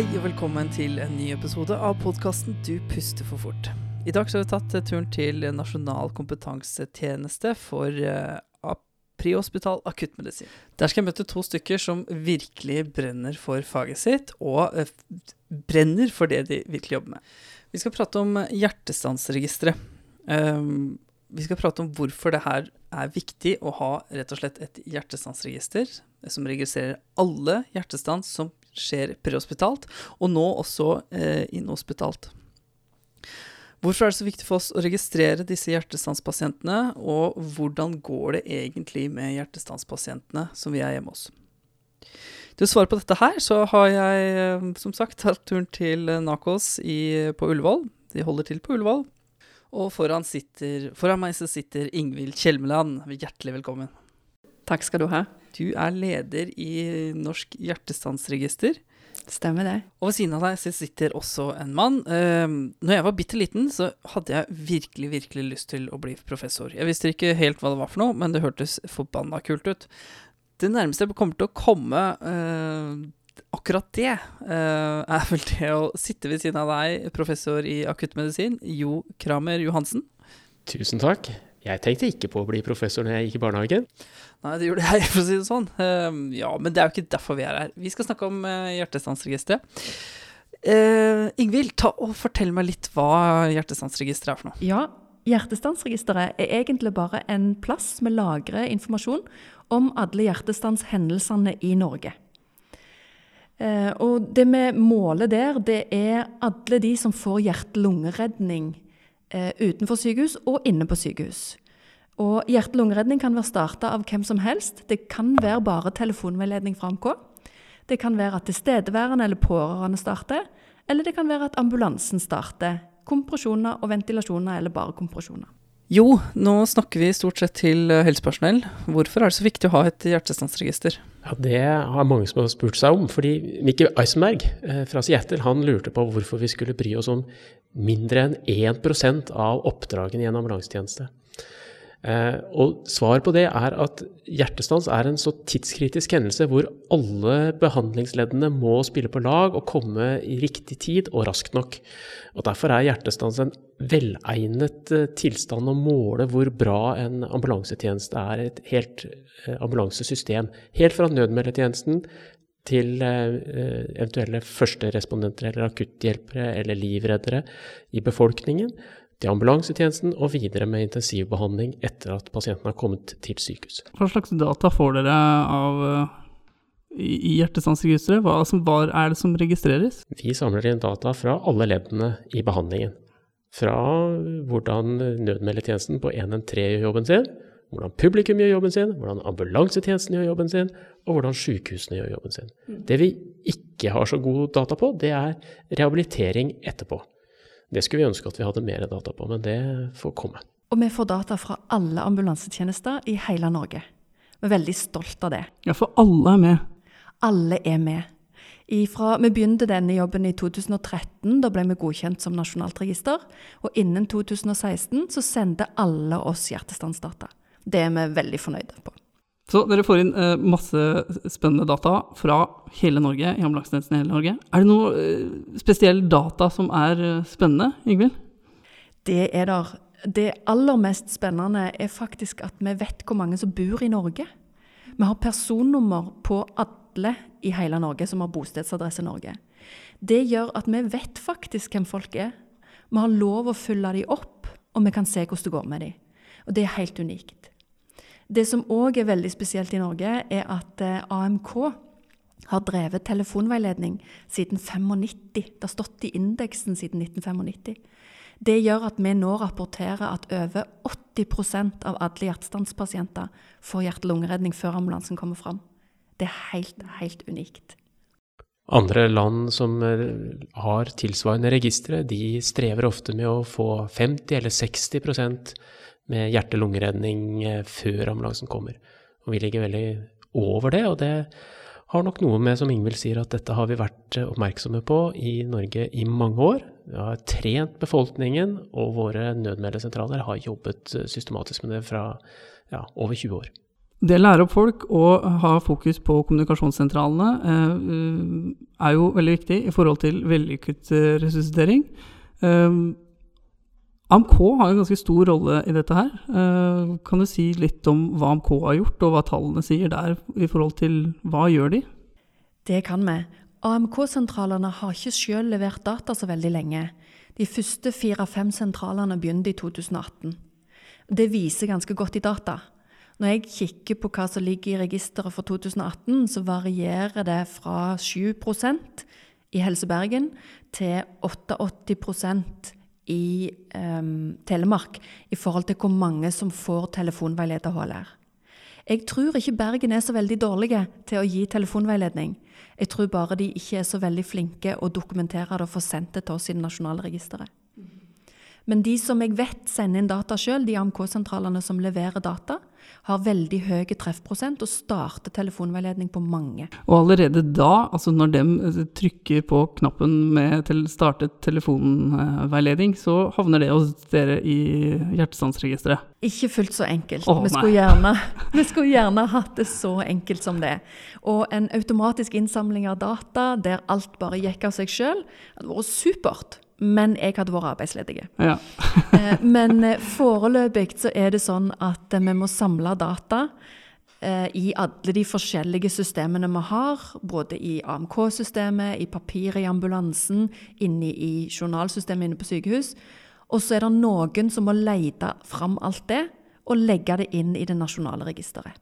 Hei og velkommen til en ny episode av podkasten Du puster for fort. I dag har vi tatt eh, turen til Nasjonal kompetansetjeneste for uh, prehospital akuttmedisin. Der skal jeg møte to stykker som virkelig brenner for faget sitt, og uh, brenner for det de virkelig jobber med. Vi skal prate om hjertestansregisteret. Um, vi skal prate om hvorfor det her er viktig å ha rett og slett et hjertestansregister som registrerer alle hjertestans som skjer prehospitalt, og nå også eh, inhospitalt. Hvorfor er det så viktig for oss å registrere disse hjertestanspasientene, og hvordan går det egentlig med hjertestanspasientene som vi er hjemme hos? Til å svare på dette her, så har jeg eh, som sagt tatt turen til Nakos i, på Ullevål. De holder til på Ullevål. Og foran, sitter, foran meg så sitter Ingvild Kjelmeland. Hjertelig velkommen. Takk skal du ha. Du er leder i Norsk hjertestansregister. Stemmer det. Og ved siden av deg sitter også en mann. Uh, når jeg var bitte liten, så hadde jeg virkelig, virkelig lyst til å bli professor. Jeg visste ikke helt hva det var for noe, men det hørtes forbanna kult ut. Det nærmeste jeg kommer til å komme uh, akkurat det, uh, er vel det å sitte ved siden av deg, professor i akuttmedisin, Jo Kramer Johansen. Tusen takk. Jeg tenkte ikke på å bli professor når jeg gikk i barnehagen. Nei, det gjorde jeg, for å si det sånn. Uh, ja, men det er jo ikke derfor vi er her. Vi skal snakke om uh, hjertestansregisteret. Uh, Ingvild, ta og fortell meg litt hva hjertestansregisteret er for noe. Ja, Hjertestansregisteret er egentlig bare en plass vi lagrer informasjon om alle hjertestanshendelsene i Norge. Uh, og det vi måler der, det er alle de som får hjerte-lungeredning utenfor sykehus og inne på sykehus. Og Hjerte-lungeredning kan være starta av hvem som helst. Det kan være bare telefonveiledning fra AMK. Det kan være at tilstedeværende eller pårørende starter. Eller det kan være at ambulansen starter. Kompresjoner og ventilasjoner, eller bare kompresjoner. Jo, nå snakker vi stort sett til eh, helsepersonell. Hvorfor er det så viktig å ha et hjertestansregister? Ja, Det har mange som har spurt seg om. fordi Mikke Eisenberg eh, fra Seattle han lurte på hvorfor vi skulle bry oss om mindre enn 1% av oppdragene i en ambulansetjeneste. Eh, og svaret på det er at hjertestans er en så tidskritisk hendelse hvor alle behandlingsleddene må spille på lag og komme i riktig tid og raskt nok. Og Derfor er hjertestans en velegnet eh, tilstand å måle hvor bra en ambulansetjeneste er. Et helt eh, ambulansesystem. Helt fra nødmeldetjenesten til eventuelle førsterespondenter eller akutthjelpere eller livreddere i befolkningen til ambulansetjenesten og videre med intensivbehandling etter at pasienten har kommet til sykehus. Hva slags data får dere av i hjertestansregisteret? Hva, hva er det som registreres? Vi samler inn data fra alle leddene i behandlingen. Fra hvordan nødmeldetjenesten på 113 gjør jobben sin, hvordan publikum gjør jobben sin, hvordan ambulansetjenesten gjør jobben sin, og hvordan sykehusene gjør jobben sin. Mm. Det vi ikke har så god data på, det er rehabilitering etterpå. Det skulle vi ønske at vi hadde mer data på, men det får komme. Og vi får data fra alle ambulansetjenester i hele Norge. Vi er veldig stolt av det. Ja, for alle er med? Alle er med. Ifra, vi begynte denne jobben i 2013. Da ble vi godkjent som nasjonalt register. Og innen 2016 så sendte alle oss hjertestansdata. Det er vi veldig fornøyde på. Så dere får inn eh, masse spennende data fra hele Norge, i i hele Norge. Er det noe eh, spesiell data som er eh, spennende, Ingvild? Det er der. Det aller mest spennende er faktisk at vi vet hvor mange som bor i Norge. Vi har personnummer på alle i hele Norge som har bostedsadresse Norge. Det gjør at vi vet faktisk hvem folk er. Vi har lov å følge dem opp, og vi kan se hvordan det går med dem. Og det er helt unikt. Det som òg er veldig spesielt i Norge, er at eh, AMK har drevet telefonveiledning siden 95. Det har stått i indeksen siden 1995. Det gjør at vi nå rapporterer at over 80 av alle hjertestanspasienter får hjerte-lungeredning før ambulansen kommer fram. Det er helt, helt unikt. Andre land som eh, har tilsvarende registre, de strever ofte med å få 50 eller 60 med hjerte-lungeredning eh, før ambulansen kommer. Og vi ligger veldig over det, og det har nok noe med, som Ingvild sier, at dette har vi vært eh, oppmerksomme på i Norge i mange år. Vi har trent befolkningen, og våre nødmeldesentraler har jobbet eh, systematisk med det fra ja, over 20 år. Det å lære opp folk og ha fokus på kommunikasjonssentralene er jo veldig viktig i forhold til vellykket resuscitering. AMK har en ganske stor rolle i dette her. Eh, kan du si litt om hva AMK har gjort, og hva tallene sier der i forhold til hva gjør de? Det kan vi. AMK-sentralene har ikke selv levert data så veldig lenge. De første fire-fem sentralene begynte i 2018. Det viser ganske godt i data. Når jeg kikker på hva som ligger i registeret for 2018, så varierer det fra 7% i Helse Bergen til 88 i um, Telemark i forhold til hvor mange som får telefonveileder HLR. Jeg tror ikke Bergen er så veldig dårlige til å gi telefonveiledning. Jeg tror bare de ikke er så veldig flinke å dokumentere det og få sendt det til oss i det nasjonale registeret. Men de som jeg vet sender inn data sjøl, de AMK-sentralene som leverer data, har veldig høy treffprosent og starter telefonveiledning på mange. Og allerede da, altså når de eh, trykker på knappen med til startet telefonveiledning, så havner det hos dere i hjertestansregisteret? Ikke fullt så enkelt. Oh, vi, skulle gjerne, vi skulle gjerne hatt det så enkelt som det. Og en automatisk innsamling av data der alt bare gikk av seg sjøl, hadde vært supert men jeg hadde vært arbeidsledig. Ja. Eh, men eh, foreløpig så er det sånn at eh, vi må samle data i alle de forskjellige systemene vi har. Både i AMK-systemet, i papir i ambulansen, inne i journalsystemet inne på sykehus. Og så er det noen som må lete fram alt det og legge det inn i det nasjonale registeret.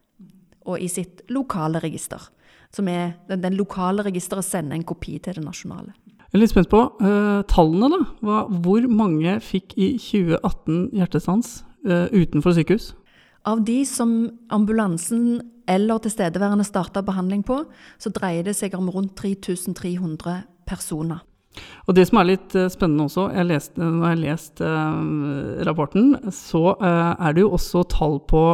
Og i sitt lokale register. Som er, den, den lokale registeret sender en kopi til det nasjonale. Jeg er litt spent på uh, tallene, da. Hva, hvor mange fikk i 2018 hjertestans uh, utenfor sykehus? Av de som ambulansen eller tilstedeværende starta behandling på, så dreier det seg om rundt 3300 personer. Og Det som er litt uh, spennende også, jeg leste, når jeg har lest rapporten, så er det jo også tall på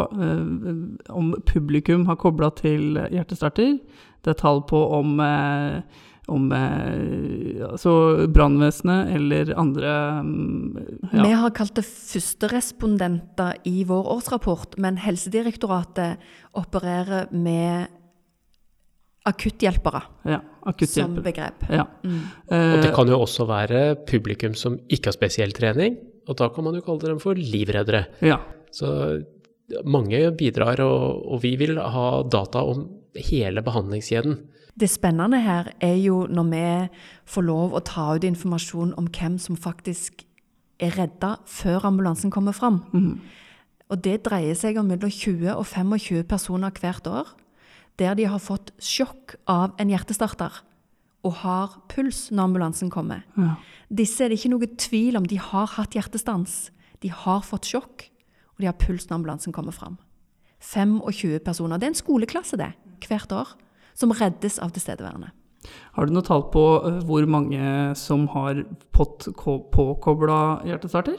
om publikum har kobla til hjertestarter. Det er tall på om om eh, altså brannvesenet eller andre mm, ja. Vi har kalt det førsterespondenter i vår årsrapport, men Helsedirektoratet opererer med akutthjelpere ja, som begrep. Ja. Mm. og det kan jo også være publikum som ikke har spesiell trening, og da kan man jo kalle dem for livreddere. Ja. Så mange bidrar, og, og vi vil ha data om hele behandlingskjeden. Det spennende her er jo når vi får lov å ta ut informasjon om hvem som faktisk er redda før ambulansen kommer fram. Mm. Og det dreier seg om mellom 20 og 25 personer hvert år der de har fått sjokk av en hjertestarter og har puls når ambulansen kommer. Ja. Disse er det ikke noe tvil om. De har hatt hjertestans. De har fått sjokk, og de har puls når ambulansen kommer fram. 25 personer. Det er en skoleklasse, det, hvert år som reddes av tilstedeværende. Har du noe tall på eh, hvor mange som har fått påkobla hjertestarter?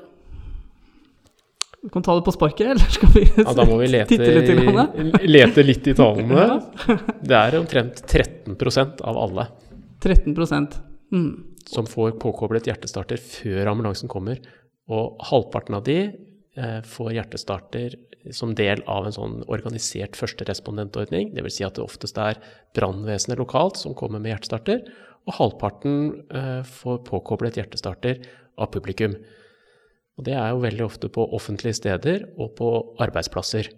Du kan ta det på sparket, eller skal vi ja, da må vi lete, titte litt i, lete litt i tallene. Det er omtrent 13% av alle 13 mm. som får påkoblet hjertestarter før ambulansen kommer. Og halvparten av de får hjertestarter som del av en sånn organisert førsterespondentordning. Dvs. Si at det oftest er brannvesenet lokalt som kommer med hjertestarter, og halvparten eh, får påkoblet hjertestarter av publikum. Og det er jo veldig ofte på offentlige steder og på arbeidsplasser.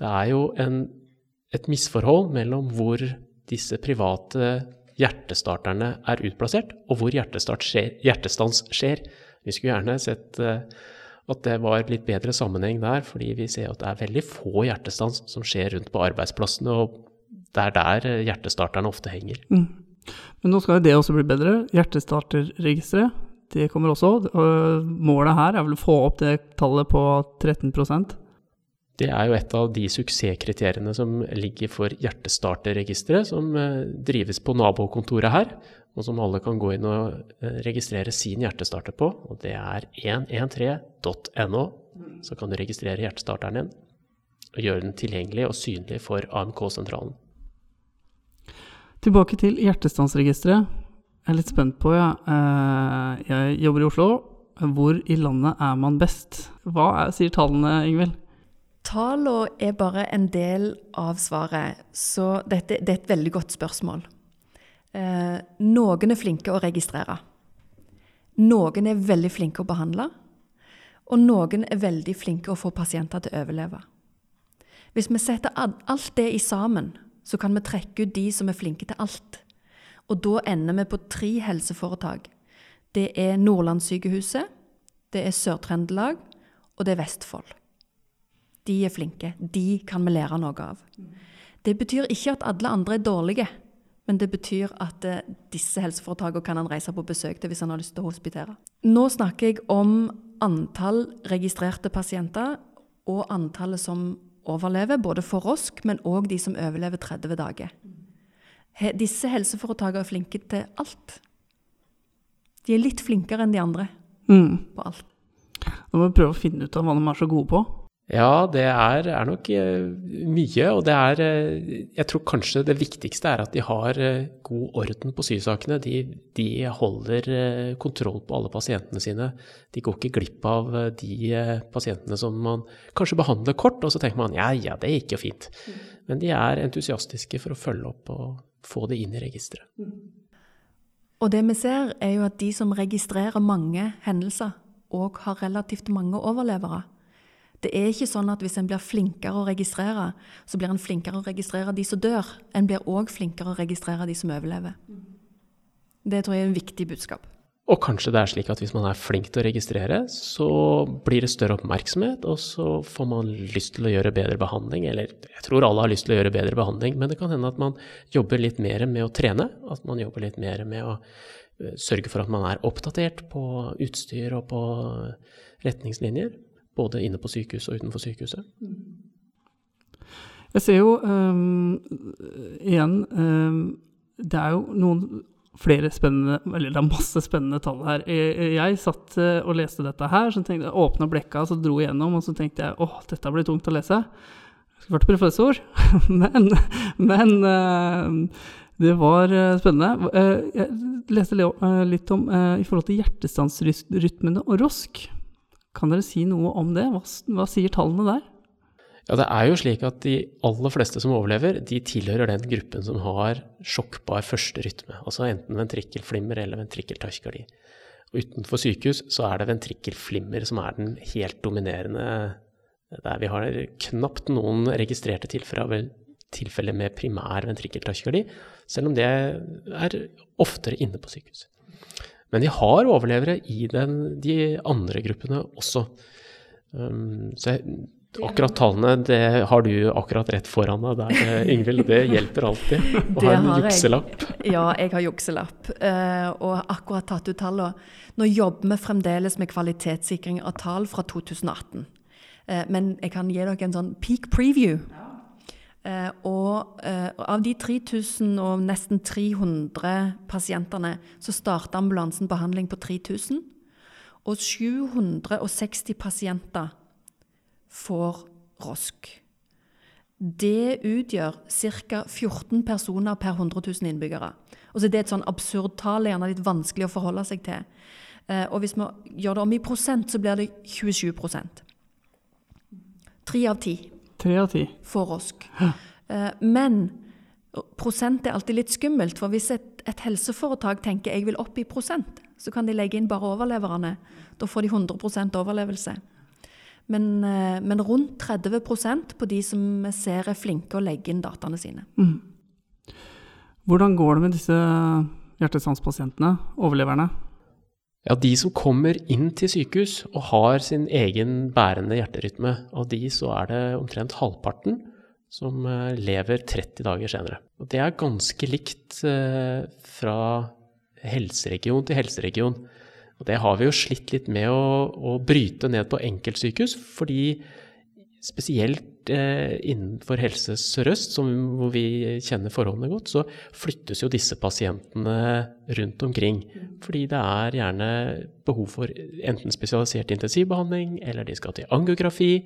Det er jo en, et misforhold mellom hvor disse private hjertestarterne er utplassert, og hvor hjertestans skjer. Vi skulle gjerne sett eh, at det var litt bedre sammenheng der, fordi vi ser at det er veldig få hjertestans som skjer rundt på arbeidsplassene, og det er der hjertestarterne ofte henger. Mm. Men nå skal jo det også bli bedre. Hjertestarterregisteret, det kommer også. Målet her er vel å få opp det tallet på 13% det er jo et av de suksesskriteriene som ligger for Hjertestarterregisteret, som eh, drives på nabokontoret her og som alle kan gå inn og eh, registrere sin hjertestarter på. Og det er 113.no. Så kan du registrere hjertestarteren din og gjøre den tilgjengelig og synlig for AMK-sentralen. Tilbake til hjertestansregisteret. Jeg er litt spent på, ja. Eh, jeg jobber i Oslo. Hvor i landet er man best? Hva er, sier tallene, Ingvild? Tallene er bare en del av svaret, så dette, det er et veldig godt spørsmål. Eh, noen er flinke å registrere. Noen er veldig flinke å behandle. Og noen er veldig flinke å få pasienter til å overleve. Hvis vi setter alt det i sammen, så kan vi trekke ut de som er flinke til alt. Og da ender vi på tre helseforetak. Det er Nordlandssykehuset, det er Sør-Trøndelag, og det er Vestfold. De er flinke. De kan vi lære noe av. Det betyr ikke at alle andre er dårlige, men det betyr at eh, disse helseforetakene kan han reise på besøk til hvis han har lyst til å hospitere. Nå snakker jeg om antall registrerte pasienter og antallet som overlever, både for ROSK, men òg de som overlever 30 dager. Disse helseforetakene er flinke til alt. De er litt flinkere enn de andre Mm. på alt. Nå må vi prøve å finne ut av hva de er så gode på. Ja, det er, er nok eh, mye, og det er eh, Jeg tror kanskje det viktigste er at de har eh, god orden på sysakene. De, de holder kontroll på alle pasientene sine. De går ikke glipp av de pasientene som man kanskje behandler kort, og så tenker man ja, ja, det gikk jo fint. Men de er entusiastiske for å følge opp og få det inn i registeret. Og det vi ser, er jo at de som registrerer mange hendelser, òg har relativt mange overlevere. Det er ikke sånn at hvis en blir flinkere å registrere, så blir en flinkere å registrere de som dør. En blir òg flinkere å registrere de som overlever. Det tror jeg er en viktig budskap. Og kanskje det er slik at hvis man er flink til å registrere, så blir det større oppmerksomhet, og så får man lyst til å gjøre bedre behandling. Eller jeg tror alle har lyst til å gjøre bedre behandling, men det kan hende at man jobber litt mer med å trene. At man jobber litt mer med å eh, sørge for at man er oppdatert på utstyr og på retningslinjer. Både inne på sykehus og utenfor sykehuset. Jeg ser jo um, igjen um, Det er jo noen flere spennende Eller det er masse spennende tall her. Jeg, jeg satt øh, og leste dette her, så tenkte jeg åpna blekka, så dro jeg gjennom, og så tenkte jeg åh, dette blir tungt å lese. Skulle vært professor, men, men uh, det var øh, spennende. Øh, Jeg leste litt om i forhold til hjertestansrytmene og ROSK. Kan dere si noe om det? Hva, hva sier tallene der? Ja, det er jo slik at de aller fleste som overlever, de tilhører den gruppen som har sjokkbar første rytme. Altså enten ventrikkelflimmer eller ventrikkeltachykardi. Utenfor sykehus så er det ventrikkelflimmer som er den helt dominerende der vi har knapt noen registrerte tilfeller med primær ventrikkeltachykardi, selv om det er oftere inne på sykehus. Men de har overlevere i den, de andre gruppene også. Um, så jeg, akkurat tallene det har du akkurat rett foran deg der, eh, Ingvild. Det hjelper alltid å ha en jukselapp. jeg. Ja, jeg har jukselapp, uh, og har akkurat tatt ut tallene. Nå jobber vi fremdeles med kvalitetssikring av tall fra 2018. Uh, men jeg kan gi dere en sånn peak preview. Eh, og eh, av de 3000 og nesten 300 pasientene, så starta ambulansen behandling på 3000. Og 760 pasienter får ROSK. Det utgjør ca. 14 personer per 100 000 innbyggere. Og så Det er et sånn absurd tall, gjerne litt vanskelig å forholde seg til. Eh, og hvis vi gjør det om i prosent, så blir det 27% Tre av ti Tre av ti. For ROSK. Eh, men prosent er alltid litt skummelt, for hvis et, et helseforetak tenker jeg vil opp i prosent, så kan de legge inn bare overleverne. Da får de 100% overlevelse. Men, eh, men rundt 30% på de som vi ser er flinke å legge inn dataene sine. Mm. Hvordan går det med disse hjertestanspasientene, overleverne? Ja, de som kommer inn til sykehus og har sin egen bærende hjerterytme, av de så er det omtrent halvparten som eh, lever 30 dager senere. Og det er ganske likt eh, fra helseregion til helseregion. Og det har vi jo slitt litt med å, å bryte ned på enkeltsykehus, fordi spesielt innenfor Helse Sør-Øst, som- hvor vi kjenner forholdene godt, så flyttes jo disse pasientene rundt omkring. Fordi det er gjerne behov for enten spesialisert intensivbehandling, eller de skal til angiografi.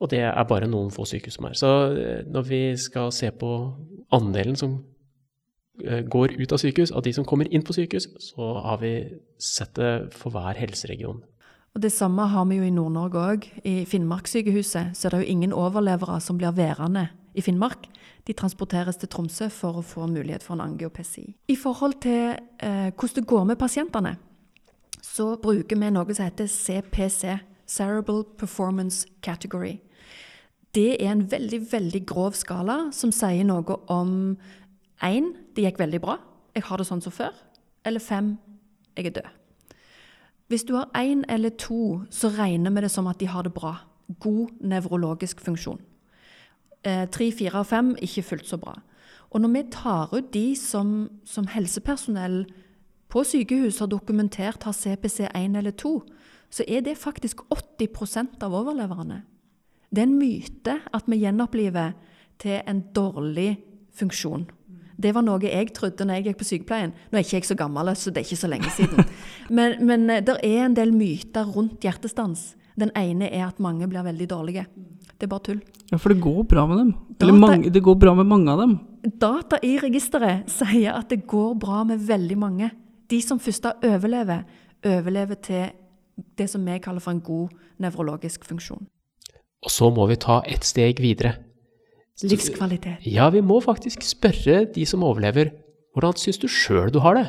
Og det er bare noen få sykehus som er. Så eh, når vi skal se på andelen som eh, går ut av sykehus, av de som kommer inn på sykehus, så har vi sett det for hver helseregion. Og Det samme har vi jo i Nord-Norge òg. I Finnmarkssykehuset så er det jo ingen overlevere som blir værende i Finnmark. De transporteres til Tromsø for å få mulighet for en angiopesi. I forhold til eh, hvordan det går med pasientene, så bruker vi noe som heter CPC, Cerebral Performance Category. Det er en veldig, veldig grov skala som sier noe om én det gikk veldig bra, jeg har det sånn som før. Eller fem jeg er død. Hvis du har én eller to, så regner vi det som at de har det bra. God nevrologisk funksjon. Eh, tre, fire og fem ikke fullt så bra. Og når vi tar ut de som, som helsepersonell på sykehus har dokumentert har CPC 1 eller 2, så er det faktisk 80% av overleverne. Det er en myte at vi gjenoppliver til en dårlig funksjon. Det var noe jeg trodde når jeg gikk på sykepleien. Nå er ikke jeg så gammel, så det er ikke så lenge siden. Men, men det er en del myter rundt hjertestans. Den ene er at mange blir veldig dårlige. Det er bare tull. Ja, for det går bra med dem. Eller mange, det går bra med mange av dem. Data i registeret sier at det går bra med veldig mange. De som først overlever, overlever til det som vi kaller for en god nevrologisk funksjon. Og så må vi ta et steg videre. Livskvalitet. Ja, vi må faktisk spørre de som overlever, hvordan syns du sjøl du har det?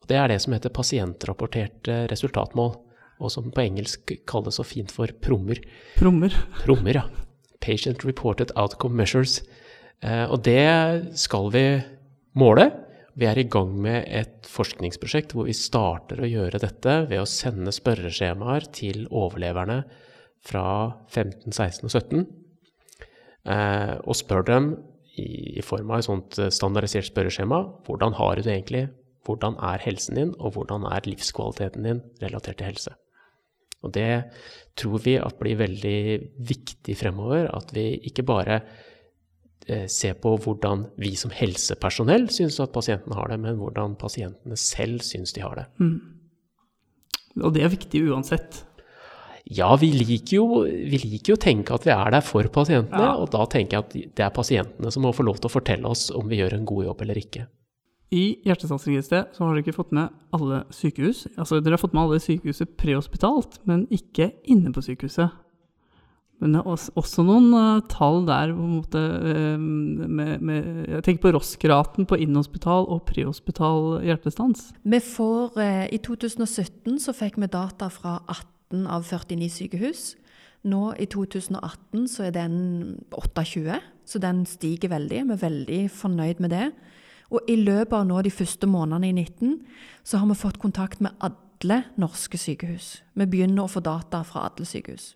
Og det er det som heter pasientrapporterte resultatmål, og som på engelsk kalles så fint for prommer. Prommer. Prommer, ja. Patient Reported Outcome Measures. Eh, og det skal vi måle. Vi er i gang med et forskningsprosjekt hvor vi starter å gjøre dette ved å sende spørreskjemaer til overleverne fra 15, 16 og 17 eh, og spør dem i, i, form av et sånt eh, standardisert spørreskjema hvordan har du det egentlig, hvordan er helsen din, og hvordan er livskvaliteten din relatert til helse. Og det tror vi at blir veldig viktig fremover, at vi ikke bare eh, ser på hvordan vi som helsepersonell syns at pasientene har det, men hvordan pasientene selv syns de har det. Mm. Og det er viktig uansett. Ja, vi liker, jo, vi liker jo å tenke at vi er der for pasientene, ja. og da tenker jeg at det er pasientene som må få lov til å fortelle oss om vi gjør en god jobb eller ikke. I Hjertestansregisteret så har dere ikke fått med alle sykehus. Altså, dere har fått med alle sykehuset prehospitalt, men ikke inne på sykehuset. Men det er også noen uh, tall der måte, uh, med, med, Jeg tenker på ROSK-raten på innhospital og prehospital hjertestans. Vi får, uh, I 2017 så fikk vi data fra 18 18 av 49 sykehus. Nå i 2018 så er den 28, så den stiger veldig. Vi er veldig fornøyd med det. Og i løpet av nå de første månedene i 19 så har vi fått kontakt med alle norske sykehus. Vi begynner å få data fra alle sykehus.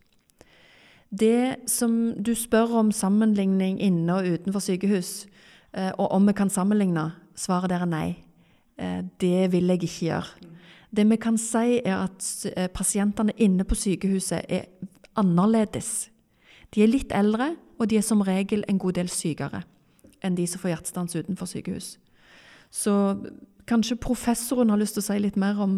Det som du spør om sammenligning inne og utenfor sykehus, eh, og om vi kan sammenligne, svaret der er nei. Eh, det vil jeg ikke gjøre. Det vi kan si, er at eh, pasientene inne på sykehuset er annerledes. De er litt eldre, og de er som regel en god del sykere enn de som får hjertestans utenfor sykehus. Så kanskje professoren har lyst til å si litt mer om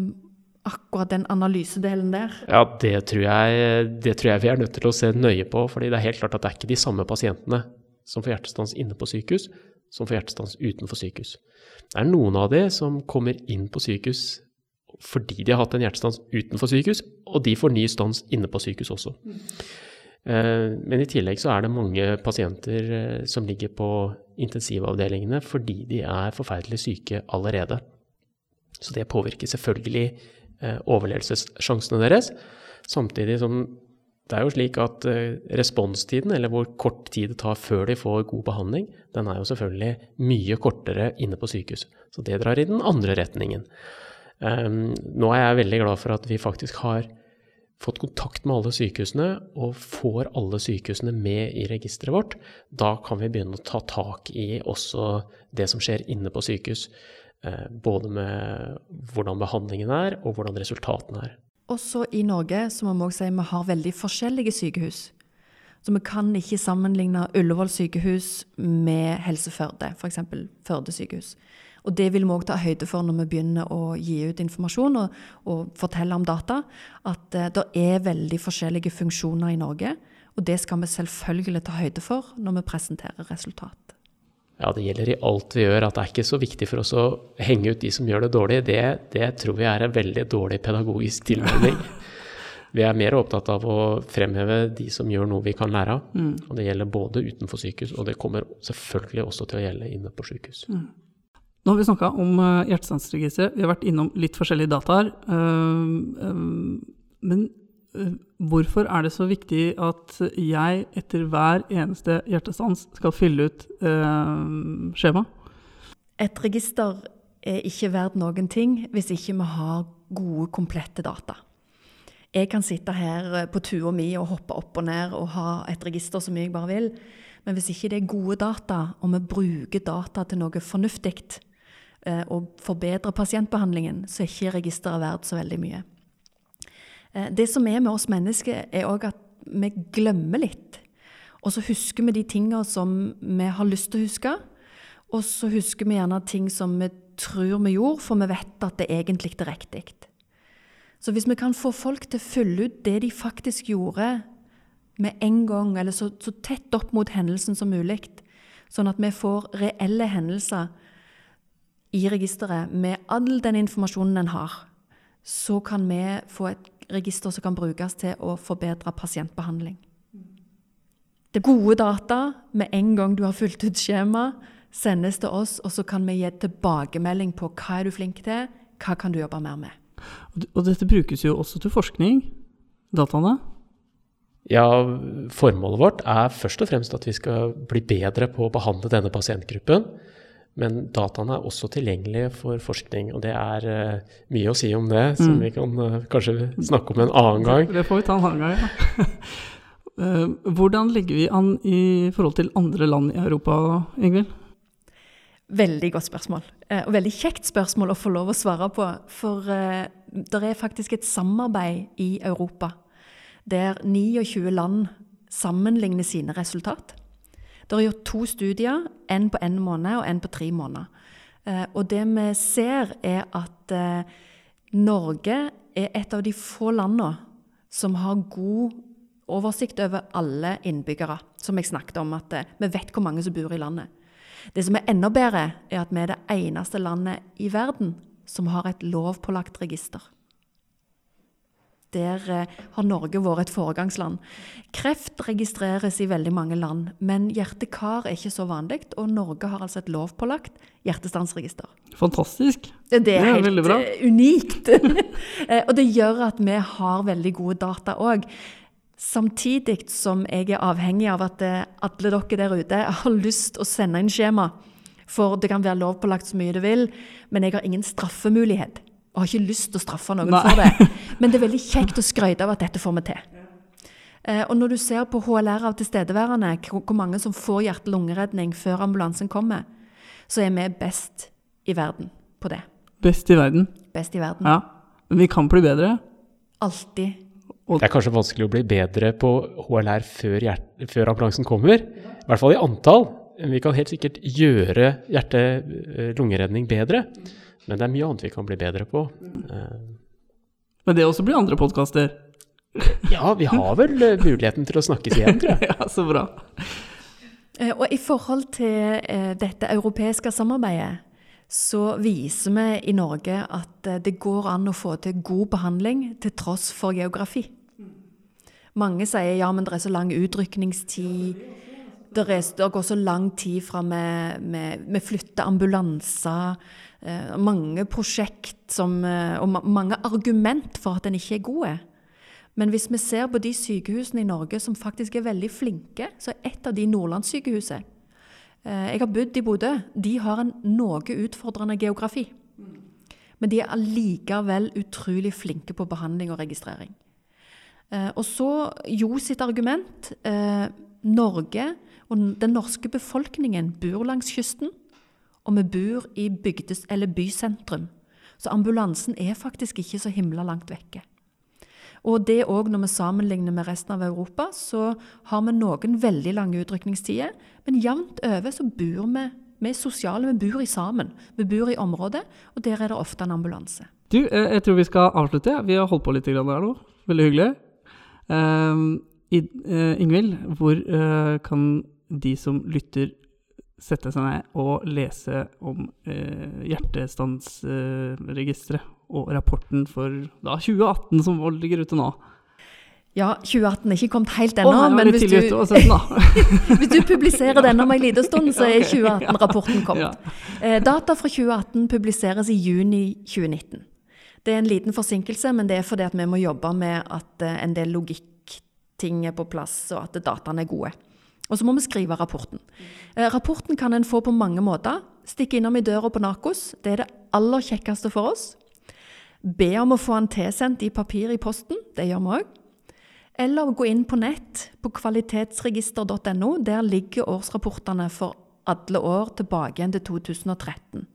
akkurat den analysedelen der? Ja, det tror, jeg, det tror jeg vi er nødt til å se nøye på. fordi det er helt klart at det er ikke de samme pasientene som får hjertestans inne på sykehus, som får hjertestans utenfor sykehus. Det er noen av de som kommer inn på sykehus fordi de har hatt en hjertestans utenfor sykehus, og de får ny stans inne på sykehus også. Eh, men i tillegg så er det mange pasienter eh, som ligger på intensivavdelingene fordi de er forferdelig syke allerede. Så det påvirker selvfølgelig eh, overlevelsessjansene deres. Samtidig som det er jo slik at responstiden, eller hvor kort tid det tar før de får god behandling, den er jo selvfølgelig mye kortere inne på sykehus. Så det drar i den andre retningen. Um, nå er jeg veldig glad for at vi faktisk har fått kontakt med alle sykehusene og får alle sykehusene med i registeret vårt. Da kan vi begynne å ta tak i også det som skjer inne på sykehus. Uh, både med hvordan behandlingen er, og hvordan resultatene er. Også i Norge så må vi også si vi har veldig forskjellige sykehus. Så vi kan ikke sammenligne Ullevål sykehus med Helse Førde, f.eks. Førde sykehus. Og det vil vi òg ta høyde for når vi begynner å gi ut informasjon og, og fortelle om data. At uh, det er veldig forskjellige funksjoner i Norge. Og det skal vi selvfølgelig ta høyde for når vi presenterer resultat. Ja, det gjelder i alt vi gjør. At det er ikke så viktig for oss å henge ut de som gjør det dårlig. Det, det tror vi er en veldig dårlig pedagogisk tilnærming. Vi er mer opptatt av å fremheve de som gjør noe vi kan lære av. Mm. Og det gjelder både utenfor sykehus, og det kommer selvfølgelig også til å gjelde inne på sykehus. Nå har vi snakka om uh, hjertestansregisteret. Vi har vært innom litt forskjellige dataer. Uh, um, men hvorfor er det så viktig at jeg etter hver eneste hjertestans skal fylle ut skjema? Et register er ikke verdt noen ting hvis ikke vi har gode, komplette data. Jeg kan sitte her eh, på tua mi og hoppe opp og ned og ha et register så mye jeg bare vil, men hvis ikke det er gode data, og vi bruker data til noe fornuftig eh, og forbedrer pasientbehandlingen, så er ikke registeret verdt så veldig mye. Eh, det som er med oss mennesker, er òg at vi glemmer litt. Og så husker vi de tinga som vi har lyst til å huske, og så husker vi gjerne ting som vi tror vi gjorde, for vi vet at det egentlig er riktig. Så hvis vi kan få folk til å fylle ut det de faktisk gjorde med en gang, eller så, så tett opp mot hendelsen som mulig, sånn at vi får reelle hendelser i registeret med all den informasjonen en har, så kan vi få et register som kan brukes til å forbedre pasientbehandling. Det er gode data med en gang du har fylt ut skjema, sendes til oss, og så kan vi gi tilbakemelding på hva er du flink til, hva kan du jobbe mer med. Og, og dette brukes jo også til forskning, dataene. Ja, formålet vårt er først og fremst at vi skal bli bedre på å behandle denne pasientgruppen. Men dataene er også tilgjengelige for forskning, og det er uh, mye å si om det, som Mm. vi kan uh, kanskje snakke om en annen gang. Det får vi ta en annen gang, ja. Eh, Hvordan ligger vi an i forhold til andre land i Europa, Ingvild? Veldig godt spørsmål. Og veldig kjekt spørsmål å få lov å svare på. For det er faktisk et samarbeid i Europa der 29 land sammenligner sine resultat. Det er gjort to studier, én på én måned og én på tre måneder. Eh, Og det vi ser, er at eh, Norge er et av de få landene som har god oversikt over alle innbyggere. Som jeg snakket om, at eh, vi vet hvor mange som bor i landet. Det som er enda bedre, er at vi er det eneste landet i verden som har et lovpålagt register. Der eh, har Norge vært et foregangsland. Kreft registreres i veldig mange land, men hjerte-kar er ikke så vanlig, og Norge har altså et lovpålagt hjertestansregister. Fantastisk. Det er Det er helt veldig bra. eh, unikt. Eh, og det gjør at vi har veldig gode data òg. Samtidig som jeg er avhengig av at eh, alle dere der ute har lyst å sende inn skjema. For det kan være lovpålagt så mye du vil, men jeg har ingen straffemulighet. Og har ikke lyst til å straffe noen Nei. for det. Men det er veldig kjekt å skryte av at dette får vi til. Eh, og når du ser på HLR av tilstedeværende, hvor hvor mange som får hjerte-lungeredning før ambulansen kommer, så er vi best i verden på det. Best i verden. Best i verden. Ja. Men vi kan bli bedre. Alltid. Det er kanskje vanskelig å bli bedre på HLR før, hjert- før ambulansen kommer. I hvert fall i antall. Vi kan helt sikkert gjøre hjerte-lungeredning bedre. Men det er mye annet vi kan bli bedre på. Eh, Men det også blir andre podkaster. Ja, vi har vel eh, muligheten til å snakkes igjen, tror jeg. Ja, så bra. Eh, Og i forhold til dette europeiske samarbeidet, så viser vi i Norge at det går an å få til god behandling til tross for geografi. Mange sier ja, men det er så lang utrykningstid. Det, går så lang tid fra vi, flytter ambulanser. Eh, mange prosjekt som, eh, og ma mange argument for at en ikke er gode. Men hvis vi ser på de sykehusene i Norge som faktisk er veldig flinke, så er et av de Nordlandssykehuset. Eh, Jeg har bodd i Bodø. De har en noe utfordrende geografi. Men de er allikevel utrolig flinke på behandling og registrering. Og så Jo sitt argument. Norge og den norske befolkningen bor langs kysten, og vi bor i bygdes, eller bysentrum. Så ambulansen er faktisk ikke så himla langt vekke. Og det òg når vi sammenligner med resten av Europa, så har vi noen veldig lange utrykningstider, men jevnt over så bor vi vi er sosiale, vi bor i sammen. Vi bor i området, og der er det ofte en ambulanse. Du, eh, jeg tror vi skal avslutte. Vi har holdt på litt her nå. Veldig hyggelig. Uh, Ingvild, hvor uh, kan de som lytter sette seg ned og lese om eh, hjertestansregisteret og rapporten for da, 2018 som ligger ute nå? Ja, 2018 er ikke kommet helt ennå, oh, men hvis du, hvis du publiserer denne om en liten stund, så er 2018-rapporten kommet. Eh, data fra 2018 publiseres i juni 2019. Det er en liten forsinkelse, men det er fordi at vi må jobbe med at eh, en del logikkting er på plass, og at dataene er gode. Og så må vi skrive rapporten. Eh, rapporten kan en få på mange måter. Stikke innom i døra på Narkos. Det er det aller kjekkeste for oss. Be om å få den tilsendt i papir i posten. Det gjør vi òg. Eller gå inn på nett på kvalitetsregister.no. Der ligger årsrapportene for alle år tilbake igjen til 2013.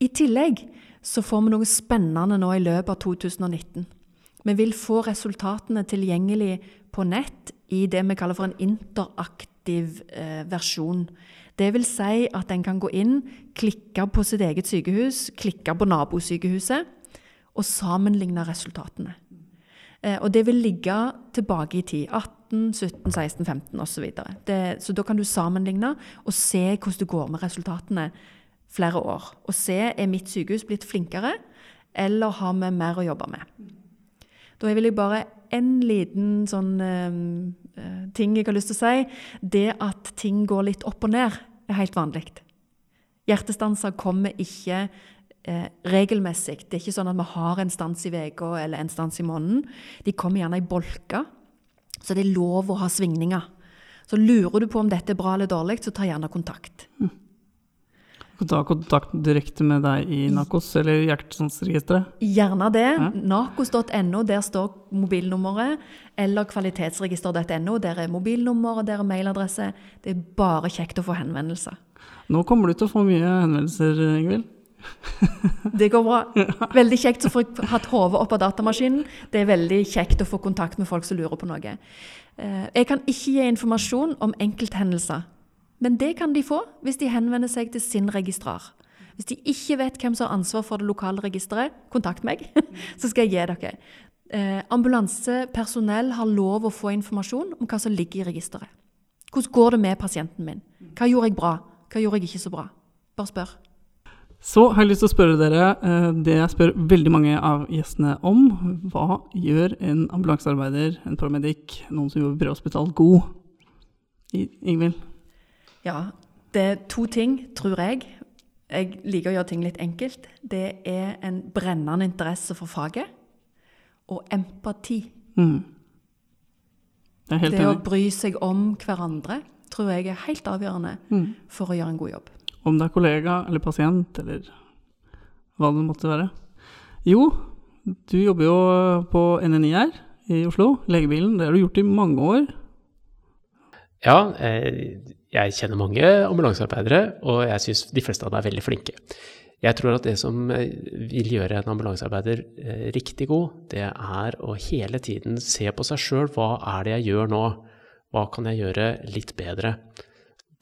I tillegg så får vi noe spennende nå i løpet av 2019. Vi vil få resultatene tilgjengelig på nett i det vi kaller for en interaktiv eh, versjon. Det vil si at en kan gå inn, klikke på sitt eget sykehus, klikke på nabosykehuset og sammenligne resultatene. Eh, og det vil ligge tilbake i tid. 18, 17, 16, 15 osv. Så, så da kan du sammenligne og se hvordan det går med resultatene flere år. Og se er mitt sykehus blitt flinkere, eller har vi mer å jobbe med. Da vil jeg bare en liten sånn eh, ting jeg har lyst til å si. Det at ting går litt opp og ned, er helt vanlig. Hjertestanser kommer ikke eh, regelmessig. Det er ikke sånn at vi har en stans i uka eller en stans i måneden. De kommer gjerne i bolker, så det er lov å ha svingninger. Så lurer du på om dette er bra eller dårlig, så ta gjerne kontakt. Ta kontakt direkte med deg i Nakos eller Hjertestansregisteret. Gjerne det. Ja. Nakos.no, der står mobilnummeret. Eller kvalitetsregister.no, der er mobilnummer og der er mailadresse. Det er bare kjekt å få henvendelser. Nå kommer du til å få mye henvendelser, Ingvild. Det går bra. Veldig kjekt å få hatt hodet opp av datamaskinen. Det er veldig kjekt å få kontakt med folk som lurer på noe. Eh, Jeg kan ikke gi informasjon om enkelthendelser, men det kan de få hvis de henvender seg til sin registrar. Hvis de ikke vet hvem som har ansvar for det lokale registeret, kontakt meg, så skal jeg gi dere. Eh, ambulansepersonell har lov å få informasjon om hva som ligger i registeret. Hvordan går det med pasienten min? Hva gjorde jeg bra? Hva gjorde jeg ikke så bra? Bare spør. Så har jeg lyst til å spørre dere eh, det jeg spør veldig mange av gjestene om. Hva gjør en ambulansearbeider, en paramedic, noen som jobber på prehospital, god? Ingvild? Ja, det er to ting, tror jeg. Jeg liker å gjøre ting litt enkelt. Det er en brennende interesse for faget og empati. Mm. Det, er helt det å bry seg om hverandre tror jeg er helt avgjørende Mm. for å gjøre en god jobb. Om det er kollega eller pasient eller hva det måtte være. Jo, du jobber jo på NNI her i Oslo, legebilen. Det har du gjort i mange år. Ja, eh, jeg kjenner mange ambulansearbeidere, og jeg syns de fleste av dem er veldig flinke. Jeg tror at det som eh, vil gjøre en ambulansearbeider eh, riktig god, det er å hele tiden se på seg sjøl. Hva er det jeg gjør nå? Hva kan jeg gjøre litt bedre?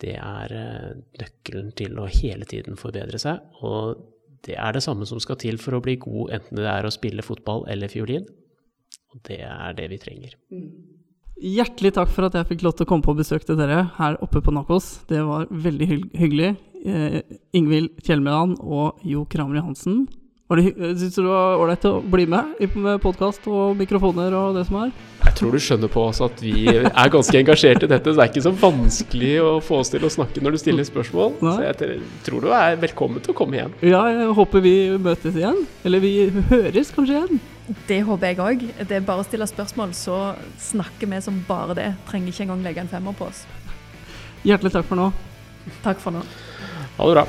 Det er eh, nøkkelen til å hele tiden forbedre seg, og det er det samme som skal til for å bli god, enten det er å spille fotball eller fiolin. Og det er det vi trenger. Hjertelig takk for at jeg fikk lov til å komme på besøk til dere her oppe på Nakos. Det var veldig hyggelig. Eh, Ingvild Kjellmeland og Jo Kramer Johansen. Var det, hy- Syns du det var ålreit å bli med med podkast og mikrofoner og det som er? Jeg tror du skjønner på oss at vi er ganske engasjert i dette, så det er ikke så vanskelig å få oss til å snakke når du stiller spørsmål. Nei. Så jeg tror du er velkommen til å komme igjen. Ja, jeg håper vi møtes igjen. Eller vi høres kanskje igjen. Det håper jeg òg. Det er bare å stille spørsmål, så snakker vi som bare det. Trenger ikke engang legge en femmer på oss. Hjertelig takk for nå. Takk for nå. Ha det bra.